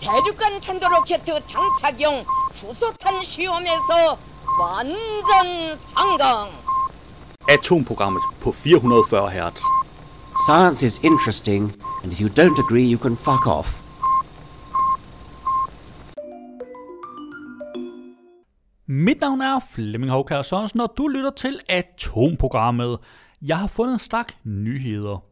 대륙간 탄도로켓 장착용 수소탄 시험에서 완전 성공. Atomprogrammet på 440 Hz. Science is interesting, and if you don't agree, you can fuck off. Mit navn er Flemming Håkær Sørensen, og du lytter til Atomprogrammet. Jeg har fundet en stak nyheder.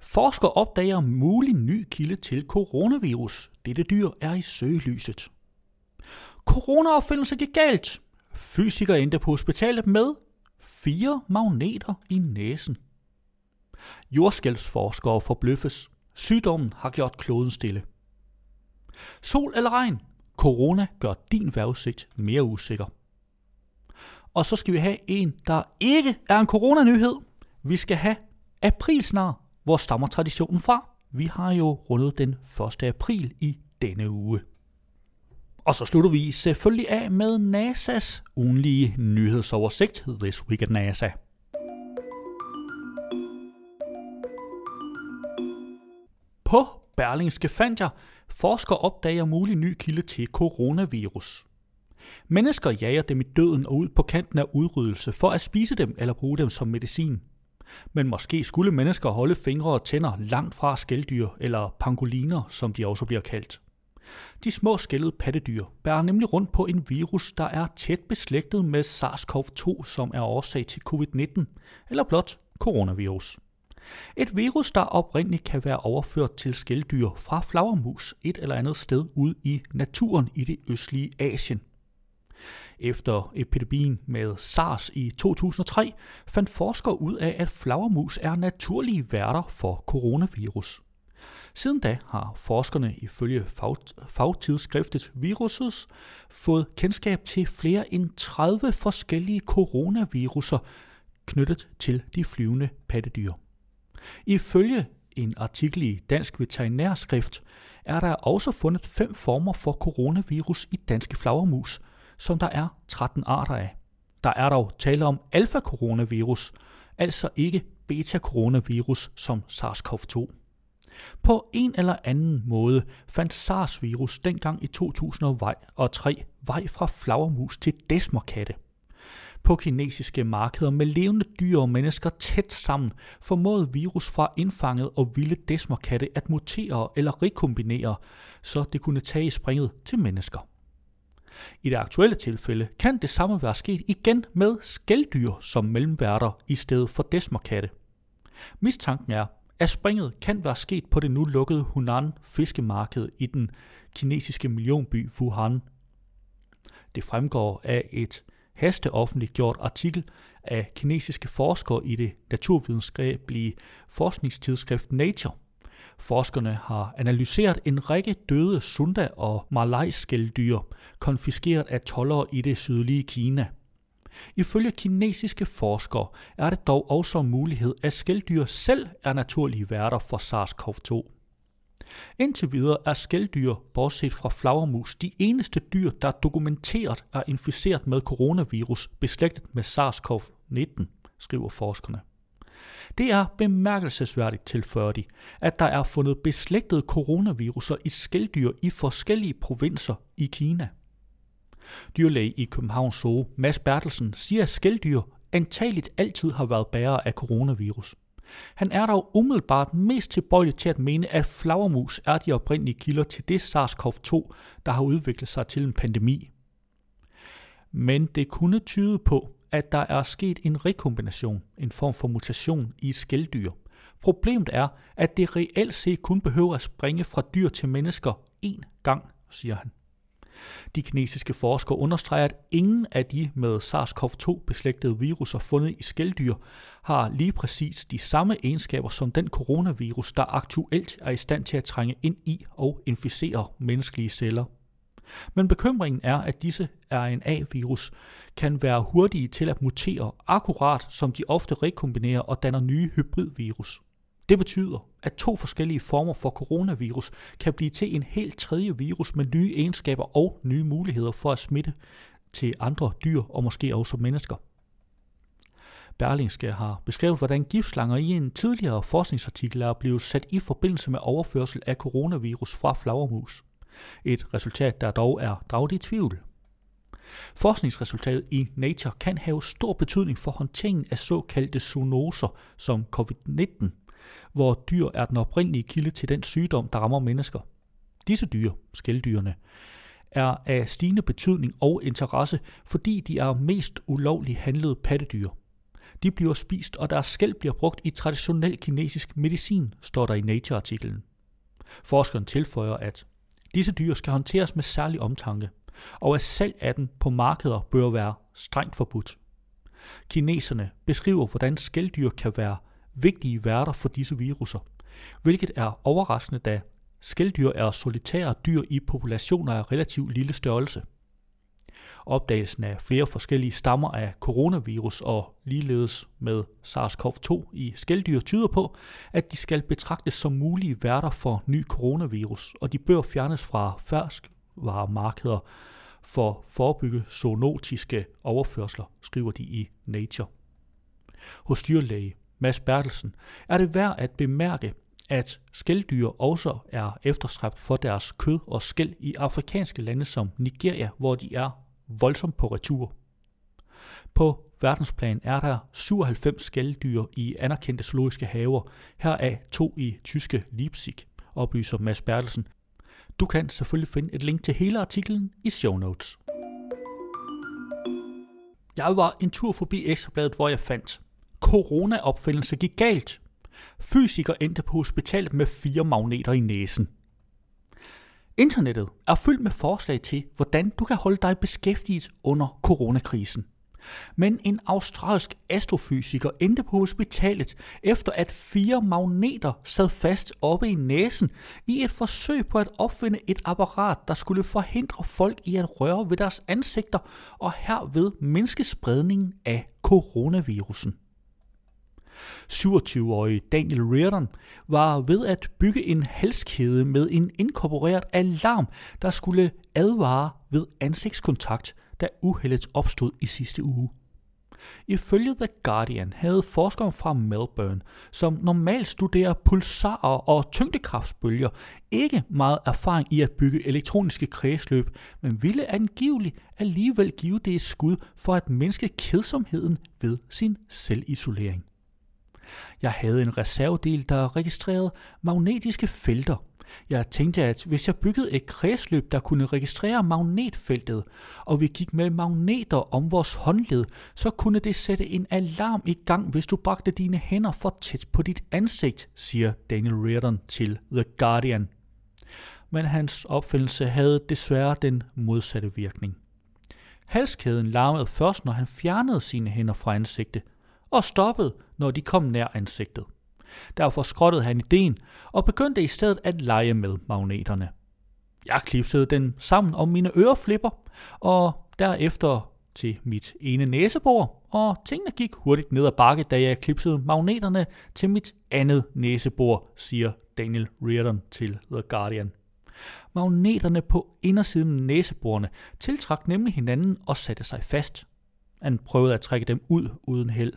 Forskere opdager mulig ny kilde til coronavirus. Dette dyr er i søgelyset. Corona-opfindelse gik galt. Fysikere endte på hospitalet med fire magneter i næsen. Jordskælvsforskere forbløffes. Sygdommen har gjort kloden stille. Sol eller regn? Corona gør din vejrudsigt mere usikker. Og så skal vi have en, der ikke er en coronanyhed. Vi skal have aprilsnar. Hvor stammer traditionen fra? Vi har jo rundet den 1. april i denne uge. Og så slutter vi selvfølgelig af med NASA's ugenlige nyhedsoversigt This Week at NASA. På Berlingske fandt jeg, forskere opdager mulig ny kilde til coronavirus. Mennesker jager dem i døden og ud på kanten af udryddelse for at spise dem eller bruge dem som medicin. Men måske skulle mennesker holde fingre og tænder langt fra skældyr eller pangoliner, som de også bliver kaldt. De små skældede pattedyr bærer nemlig rundt på en virus, der er tæt beslægtet med SARS-CoV-2, som er årsag til covid-19, eller blot coronavirus. Et virus, der oprindeligt kan være overført til skældyr fra flagermus et eller andet sted ud i naturen i det østlige Asien. Efter epidemien med SARS i 2003 fandt forskere ud af, at flagermus er naturlige værter for coronavirus. Siden da har forskerne ifølge fag, fagtidsskriftet Viruses fået kendskab til flere end 30 forskellige coronaviruser knyttet til de flyvende pattedyr. Ifølge en artikel i Dansk Veterinærskrift er der også fundet fem former for coronavirus i danske flagermus, som der er 13 arter af. Der er dog tale om alfa-coronavirus, altså ikke beta-coronavirus som SARS-CoV-2. På en eller anden måde fandt SARS-virus dengang i 2003 vej fra flagermus til desmerkatte. På kinesiske markeder med levende dyr og mennesker tæt sammen formåede virus fra indfanget og vilde desmerkatte at mutere eller rekombinere, så det kunne tage springet til mennesker. I det aktuelle tilfælde kan det samme være sket igen med skældyr som mellemværter i stedet for desmerkatte. Mistanken er, at springet kan være sket på det nu lukkede Hunan fiskemarked i den kinesiske millionby Wuhan. Det fremgår af et hasteoffentliggjort artikel af kinesiske forskere i det naturvidenskabelige forskningstidsskrift Nature. Forskerne har analyseret en række døde sunda- og malajskældyr, konfiskeret af tollere i det sydlige Kina. Ifølge kinesiske forskere er det dog også mulighed, at skældyr selv er naturlige værter for SARS-CoV-2. Indtil videre er skældyr, bortset fra flagermus, de eneste dyr, der dokumenteret er inficeret med coronavirus beslægtet med SARS-CoV-19, skriver forskerne. Det er bemærkelsesværdigt, tilføjer de, at der er fundet beslægtede coronaviruser i skældyr i forskellige provinser i Kina. Dyrlæge i Københavns Zoo, Mads Bertelsen, siger, at skældyr antageligt altid har været bærere af coronavirus. Han er dog umiddelbart mest tilbøjelig til at mene, at flagermus er de oprindelige kilder til det SARS-CoV-2, der har udviklet sig til en pandemi. Men det kunne tyde på, at der er sket en rekombination, en form for mutation i skældyr. Problemet er, at det reelt set kun behøver at springe fra dyr til mennesker én gang, siger han. De kinesiske forskere understreger, at ingen af de med SARS-CoV-2 beslægtede viruser fundet i skældyr har lige præcis de samme egenskaber som den coronavirus, der aktuelt er i stand til at trænge ind i og inficere menneskelige celler. Men bekymringen er, at disse RNA-virus kan være hurtige til at mutere, akkurat som de ofte rekombinerer og danner nye hybridvirus. Det betyder, at to forskellige former for coronavirus kan blive til en helt tredje virus med nye egenskaber og nye muligheder for at smitte til andre dyr og måske også mennesker. Berlingske har beskrevet, hvordan giftslanger i en tidligere forskningsartikel er blevet sat i forbindelse med overførsel af coronavirus fra flagermus. Et resultat, der dog er draget i tvivl. Forskningsresultatet i Nature kan have stor betydning for håndteringen af såkaldte zoonoser som covid-19, hvor dyr er den oprindelige kilde til den sygdom, der rammer mennesker. Disse dyr, skældyrene, er af stigende betydning og interesse, fordi de er mest ulovligt handlede pattedyr. De bliver spist, og deres skæld bliver brugt i traditionel kinesisk medicin, står der i Nature-artiklen. Forskeren tilføjer, at disse dyr skal håndteres med særlig omtanke, og at salg af dem på markeder bør være strengt forbudt. Kineserne beskriver, hvordan skældyr kan være vigtige værter for disse viruser, hvilket er overraskende, da skældyr er solitære dyr i populationer af relativt lille størrelse. Opdagelsen af flere forskellige stammer af coronavirus og ligeledes med SARS-CoV-2 i skælddyr tyder på, at de skal betragtes som mulige værter for ny coronavirus, og de bør fjernes fra ferskvaremarkeder for at forebygge zoonotiske overførsler, skriver de i Nature. Hos dyrlæge Mads Bertelsen er det værd at bemærke, at skældyr også er efterstræbt for deres kød og skæld i afrikanske lande som Nigeria, hvor de er voldsomt på retur. På verdensplan er der 97 skældyr i anerkendte zoologiske haver, heraf to i tyske Leipzig, oplyser Mads Bertelsen. Du kan selvfølgelig finde et link til hele artiklen i show notes. Jeg var en tur forbi Ekstrabladet, hvor jeg fandt Corona-opfindelse gik galt. Fysiker endte på hospitalet med fire magneter i næsen. Internettet er fyldt med forslag til, hvordan du kan holde dig beskæftiget under coronakrisen. Men en australsk astrofysiker endte på hospitalet efter at fire magneter sad fast oppe i næsen i et forsøg på at opfinde et apparat, der skulle forhindre folk i at røre ved deres ansigter og herved mindske spredningen af coronavirusen. 27-årige Daniel Reardon var ved at bygge en halskæde med en inkorporeret alarm, der skulle advare ved ansigtskontakt, da uheldet opstod i sidste uge. Ifølge The Guardian havde forskere fra Melbourne, som normalt studerer pulsarer og tyngdekraftsbølger, ikke meget erfaring i at bygge elektroniske kredsløb, men ville angiveligt alligevel give det et skud for at mindske kedsomheden ved sin selvisolering. Jeg havde en reservedel, der registrerede magnetiske felter. Jeg tænkte, at hvis jeg byggede et kredsløb, der kunne registrere magnetfeltet, og vi gik med magneter om vores håndled, så kunne det sætte en alarm i gang, hvis du bragte dine hænder for tæt på dit ansigt, siger Daniel Reardon til The Guardian. Men hans opfindelse havde desværre den modsatte virkning. Halskæden larmede først, når han fjernede sine hænder fra ansigtet, og stoppede, når de kom nær ansigtet. Derfor skrottede han ideen og begyndte i stedet at lege med magneterne. Jeg klipsede den sammen om mine øreflipper, og derefter til mit ene næsebor, og tingene gik hurtigt ned ad bakke, da jeg klipsede magneterne til mit andet næsebor, siger Daniel Reardon til The Guardian. Magneterne på indersiden af næseborene tiltrak nemlig hinanden og satte sig fast. Han prøvede at trække dem ud uden held.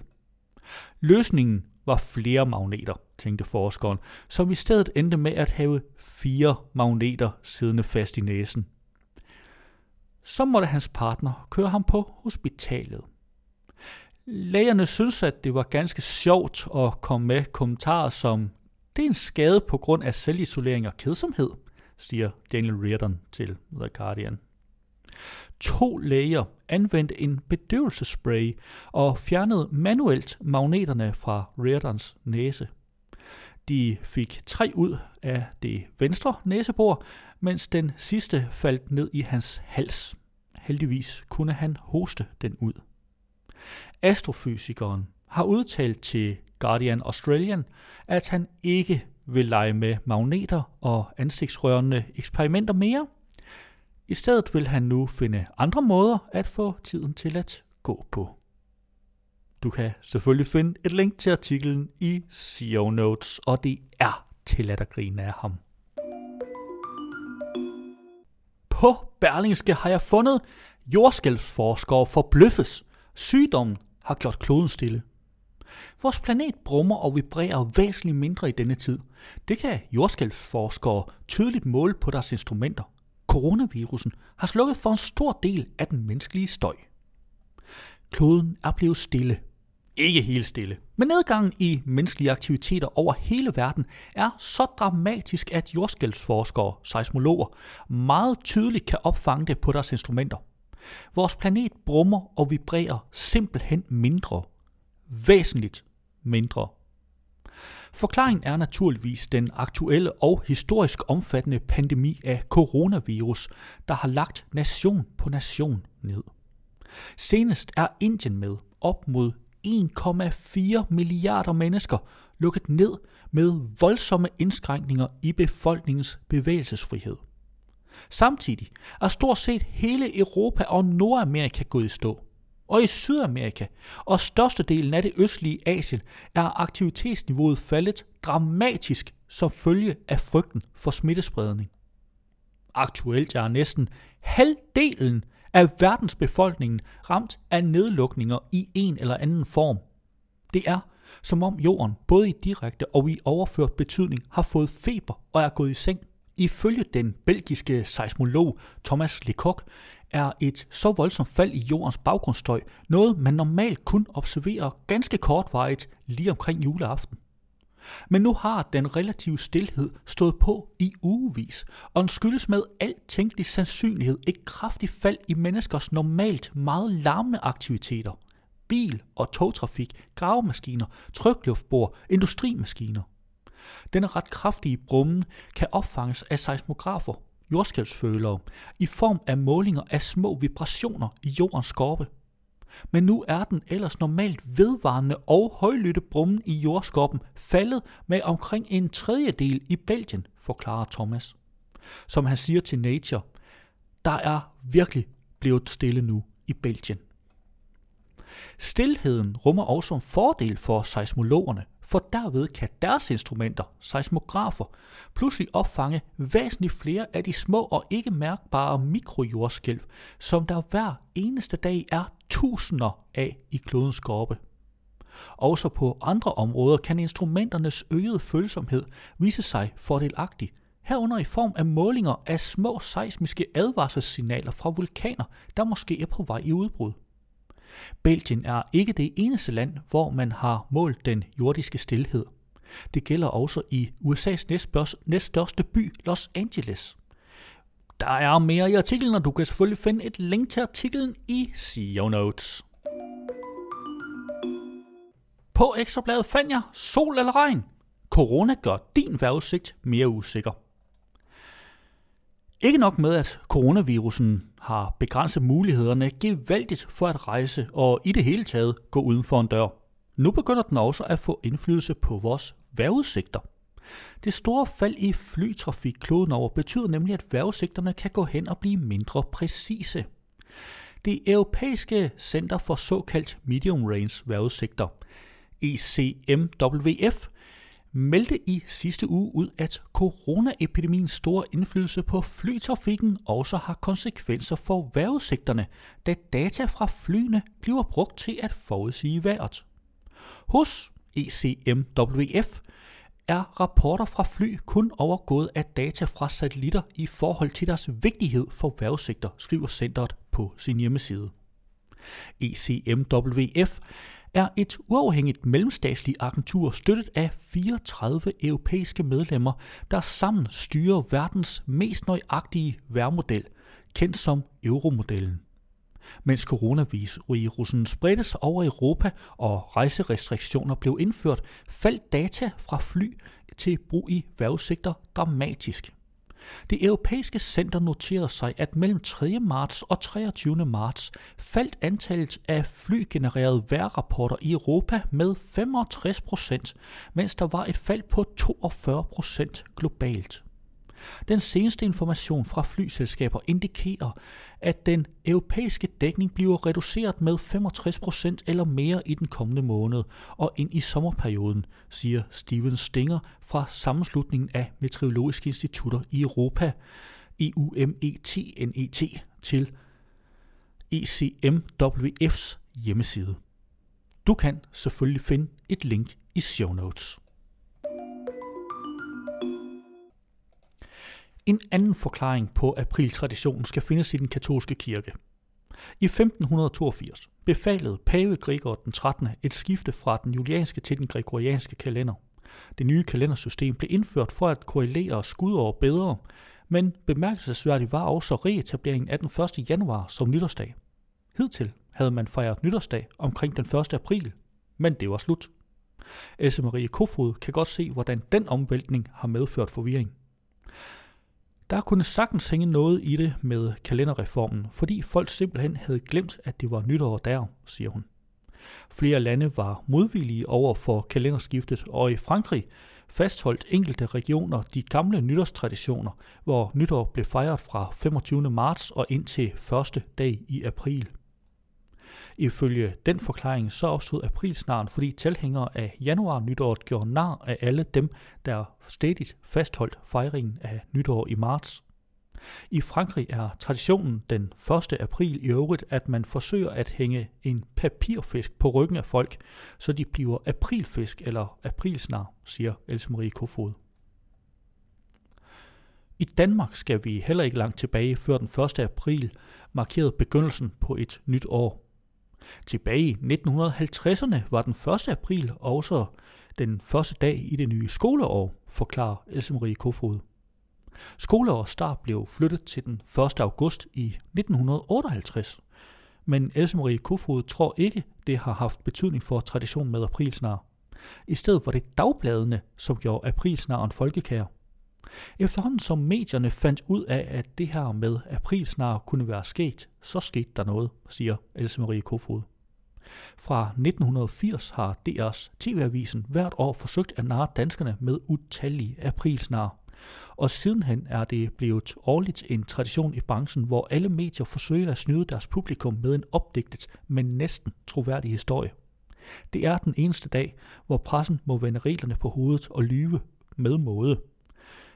Løsningen var flere magneter, tænkte forskeren, som i stedet endte med at have fire magneter siddende fast i næsen. Så måtte hans partner køre ham på hospitalet. Lægerne syntes, at det var ganske sjovt at komme med kommentarer som, det er en skade på grund af selvisolering og kedsomhed, siger Daniel Reardon til The Guardian. To læger anvendte en bedøvelsespray og fjernede manuelt magneterne fra Reardons næse. De fik tre ud af det venstre næsebor, mens den sidste faldt ned i hans hals. Heldigvis kunne han hoste den ud. Astrofysikeren har udtalt til Guardian Australian, at han ikke vil lege med magneter og ansigtsrørende eksperimenter mere – i stedet vil han nu finde andre måder at få tiden til at gå på. Du kan selvfølgelig finde et link til artiklen i CEO notes, og det er til at grine af ham. På Berlingske har jeg fundet jordskælvsforskere forbløffes. Sygdommen har gjort kloden stille. Vores planet brummer og vibrerer væsentligt mindre i denne tid. Det kan jordskælvsforskere tydeligt måle på deres instrumenter coronavirusen har slukket for en stor del af den menneskelige støj. Kloden er blevet stille. Ikke helt stille, men nedgangen i menneskelige aktiviteter over hele verden er så dramatisk, at jordskælvsforskere, seismologer, meget tydeligt kan opfange det på deres instrumenter. Vores planet brummer og vibrerer simpelthen mindre. Væsentligt mindre. Forklaringen er naturligvis den aktuelle og historisk omfattende pandemi af coronavirus, der har lagt nation på nation ned. Senest er Indien med op mod 1,4 milliarder mennesker lukket ned med voldsomme indskrænkninger i befolkningens bevægelsesfrihed. Samtidig er stort set hele Europa og Nordamerika gået i stå. Og i Sydamerika og størstedelen af det østlige Asien er aktivitetsniveauet faldet dramatisk som følge af frygten for smittespredning. Aktuelt er næsten halvdelen af verdensbefolkningen ramt af nedlukninger i en eller anden form. Det er, som om jorden både i direkte og i overført betydning har fået feber og er gået i seng. Ifølge den belgiske seismolog Thomas Lecoq er et så voldsomt fald i jordens baggrundsstøj noget, man normalt kun observerer ganske kortvarigt lige omkring juleaften. Men nu har den relative stillhed stået på i ugevis, og den skyldes med al tænkelig sandsynlighed et kraftigt fald i menneskers normalt meget larmende aktiviteter. Bil- og togtrafik, gravemaskiner, trykluftbord, industrimaskiner. Den ret kraftige brummen kan opfanges af seismografer, jordskælvsfølere, i form af målinger af små vibrationer i jordens skorpe. Men nu er den ellers normalt vedvarende og højlytte brummen i jordskorpen faldet med omkring en tredjedel i Belgien, forklarer Thomas. Som han siger til Nature, der er virkelig blevet stille nu i Belgien. Stilheden rummer også en fordel for seismologerne, for derved kan deres instrumenter, seismografer, pludselig opfange væsentligt flere af de små og ikke mærkbare mikrojordskælv, som der hver eneste dag er tusinder af i klodens skorpe. Også på andre områder kan instrumenternes øgede følsomhed vise sig fordelagtig, herunder i form af målinger af små seismiske advarselssignaler fra vulkaner, der måske er på vej i udbrud. Belgien er ikke det eneste land, hvor man har målt den jordiske stillhed. Det gælder også i USA's næststørste by, Los Angeles. Der er mere i artiklen, og du kan selvfølgelig finde et link til artiklen i CEO notes. På ekstrabladet fandt jeg sol eller regn. Corona gør din vejrudsigt mere usikker. Ikke nok med, at coronavirusen har begrænset mulighederne gevaldigt for at rejse og i det hele taget gå uden for en dør. Nu begynder den også at få indflydelse på vores vejrudsigter. Det store fald i flytrafik kloden over betyder nemlig, at vejrudsigterne kan gå hen og blive mindre præcise. Det europæiske Center for såkaldt Medium Range vejrudsigter, ECMWF, meldte i sidste uge ud, at coronaepidemiens store indflydelse på flytrafikken også har konsekvenser for vejrudsigterne, da data fra flyene bliver brugt til at forudsige vejret. Hos ECMWF er rapporter fra fly kun overgået af data fra satellitter i forhold til deres vigtighed for vejrudsigter, skriver centret på sin hjemmeside. ECMWF er et uafhængigt mellemstatsligt agentur støttet af 34 europæiske medlemmer, der sammen styrer verdens mest nøjagtige værmodel, kendt som euromodellen. Mens coronavirusen spredtes over Europa og rejserestriktioner blev indført, faldt data fra fly til brug i værvesektor dramatisk. Det europæiske center noterede sig, at mellem 3. marts og 23. marts faldt antallet af flygenererede vejrrapporter i Europa med 65 procent, mens der var et fald på 42 procent globalt. Den seneste information fra flyselskaber indikerer, at den europæiske dækning bliver reduceret med 65% eller mere i den kommende måned og ind i sommerperioden, siger Steven Stinger fra Sammenslutningen af Meteorologiske Institutter i Europa, EUMETNET, til ECMWF's hjemmeside. Du kan selvfølgelig finde et link i show notes. En anden forklaring på apriltraditionen skal findes i den katolske kirke. I 1582 befalede pave Gregor den 13. et skifte fra den julianske til den gregorianske kalender. Det nye kalendersystem blev indført for at korrelere skudår bedre, men bemærkelsesværdigt var også reetableringen af den 1. januar som nytårsdag. Hidtil havde man fejret nytårsdag omkring den 1. april, men det var slut. Else Marie Kofod kan godt se, hvordan den omvæltning har medført forvirring. Der kunne sagtens hænge noget i det med kalenderreformen, fordi folk simpelthen havde glemt, at det var nytår der, siger hun. Flere lande var modvillige over for kalenderskiftet, og i Frankrig fastholdt enkelte regioner de gamle nytårstraditioner, hvor nytår blev fejret fra 25. marts og ind til første dag i april. Ifølge den forklaring så opstod aprilsnaren, fordi tilhængere af januar nytåret gjorde nar af alle dem, der stedigt fastholdt fejringen af nytår i marts. I Frankrig er traditionen den 1. april i øvrigt, at man forsøger at hænge en papirfisk på ryggen af folk, så de bliver aprilfisk eller aprilsnar, siger Else Marie Kofod. I Danmark skal vi heller ikke langt tilbage før den 1. april markerede begyndelsen på et nyt år. Tilbage i 1950'erne var den 1. april også den første dag i det nye skoleår, forklarer Else Marie Kofod. Skoleårets start blev flyttet til den 1. august i 1958, men Else Marie Kofod tror ikke, det har haft betydning for traditionen med aprilsnar. I stedet var det dagbladene, som gjorde aprilsnaren folkekær. Efterhånden som medierne fandt ud af, at det her med aprilsnar kunne være sket, så skete der noget, siger Else Marie Kofod. Fra 1980 har DR's TV-avisen hvert år forsøgt at narre danskerne med utallige aprilsnar. Og sidenhen er det blevet årligt en tradition i branchen, hvor alle medier forsøger at snyde deres publikum med en opdigtet, men næsten troværdig historie. Det er den eneste dag, hvor pressen må vende reglerne på hovedet og lyve med måde.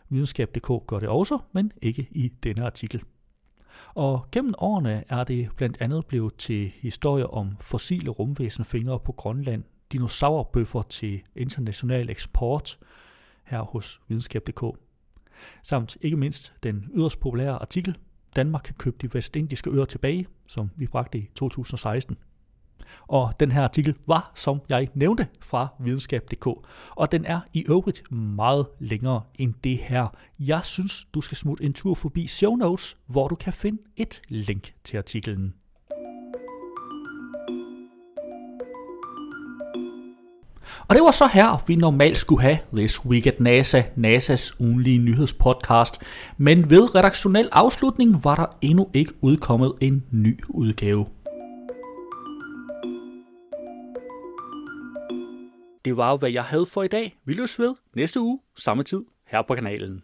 Videnskab.dk gør det også, men ikke i denne artikel. Og gennem årene er det blandt andet blevet til historier om fossile rumvæsenfingre på Grønland, dinosaurbøffer til international eksport her hos videnskab.dk, samt ikke mindst den yderst populære artikel, Danmark kan købe de vestindiske øer tilbage, som vi bragte i 2016. Og den her artikel var, som jeg nævnte, fra videnskab.dk. Og den er i øvrigt meget længere end det her. Jeg synes, du skal smutte en tur forbi show notes, hvor du kan finde et link til artiklen. Og det var så her, vi normalt skulle have This Week at NASA, NASA's ugenlige nyhedspodcast. Men ved redaktionel afslutning var der endnu ikke udkommet en ny udgave. Det var jo, hvad jeg havde for i dag. Vi løs ved næste uge, samme tid, her på kanalen.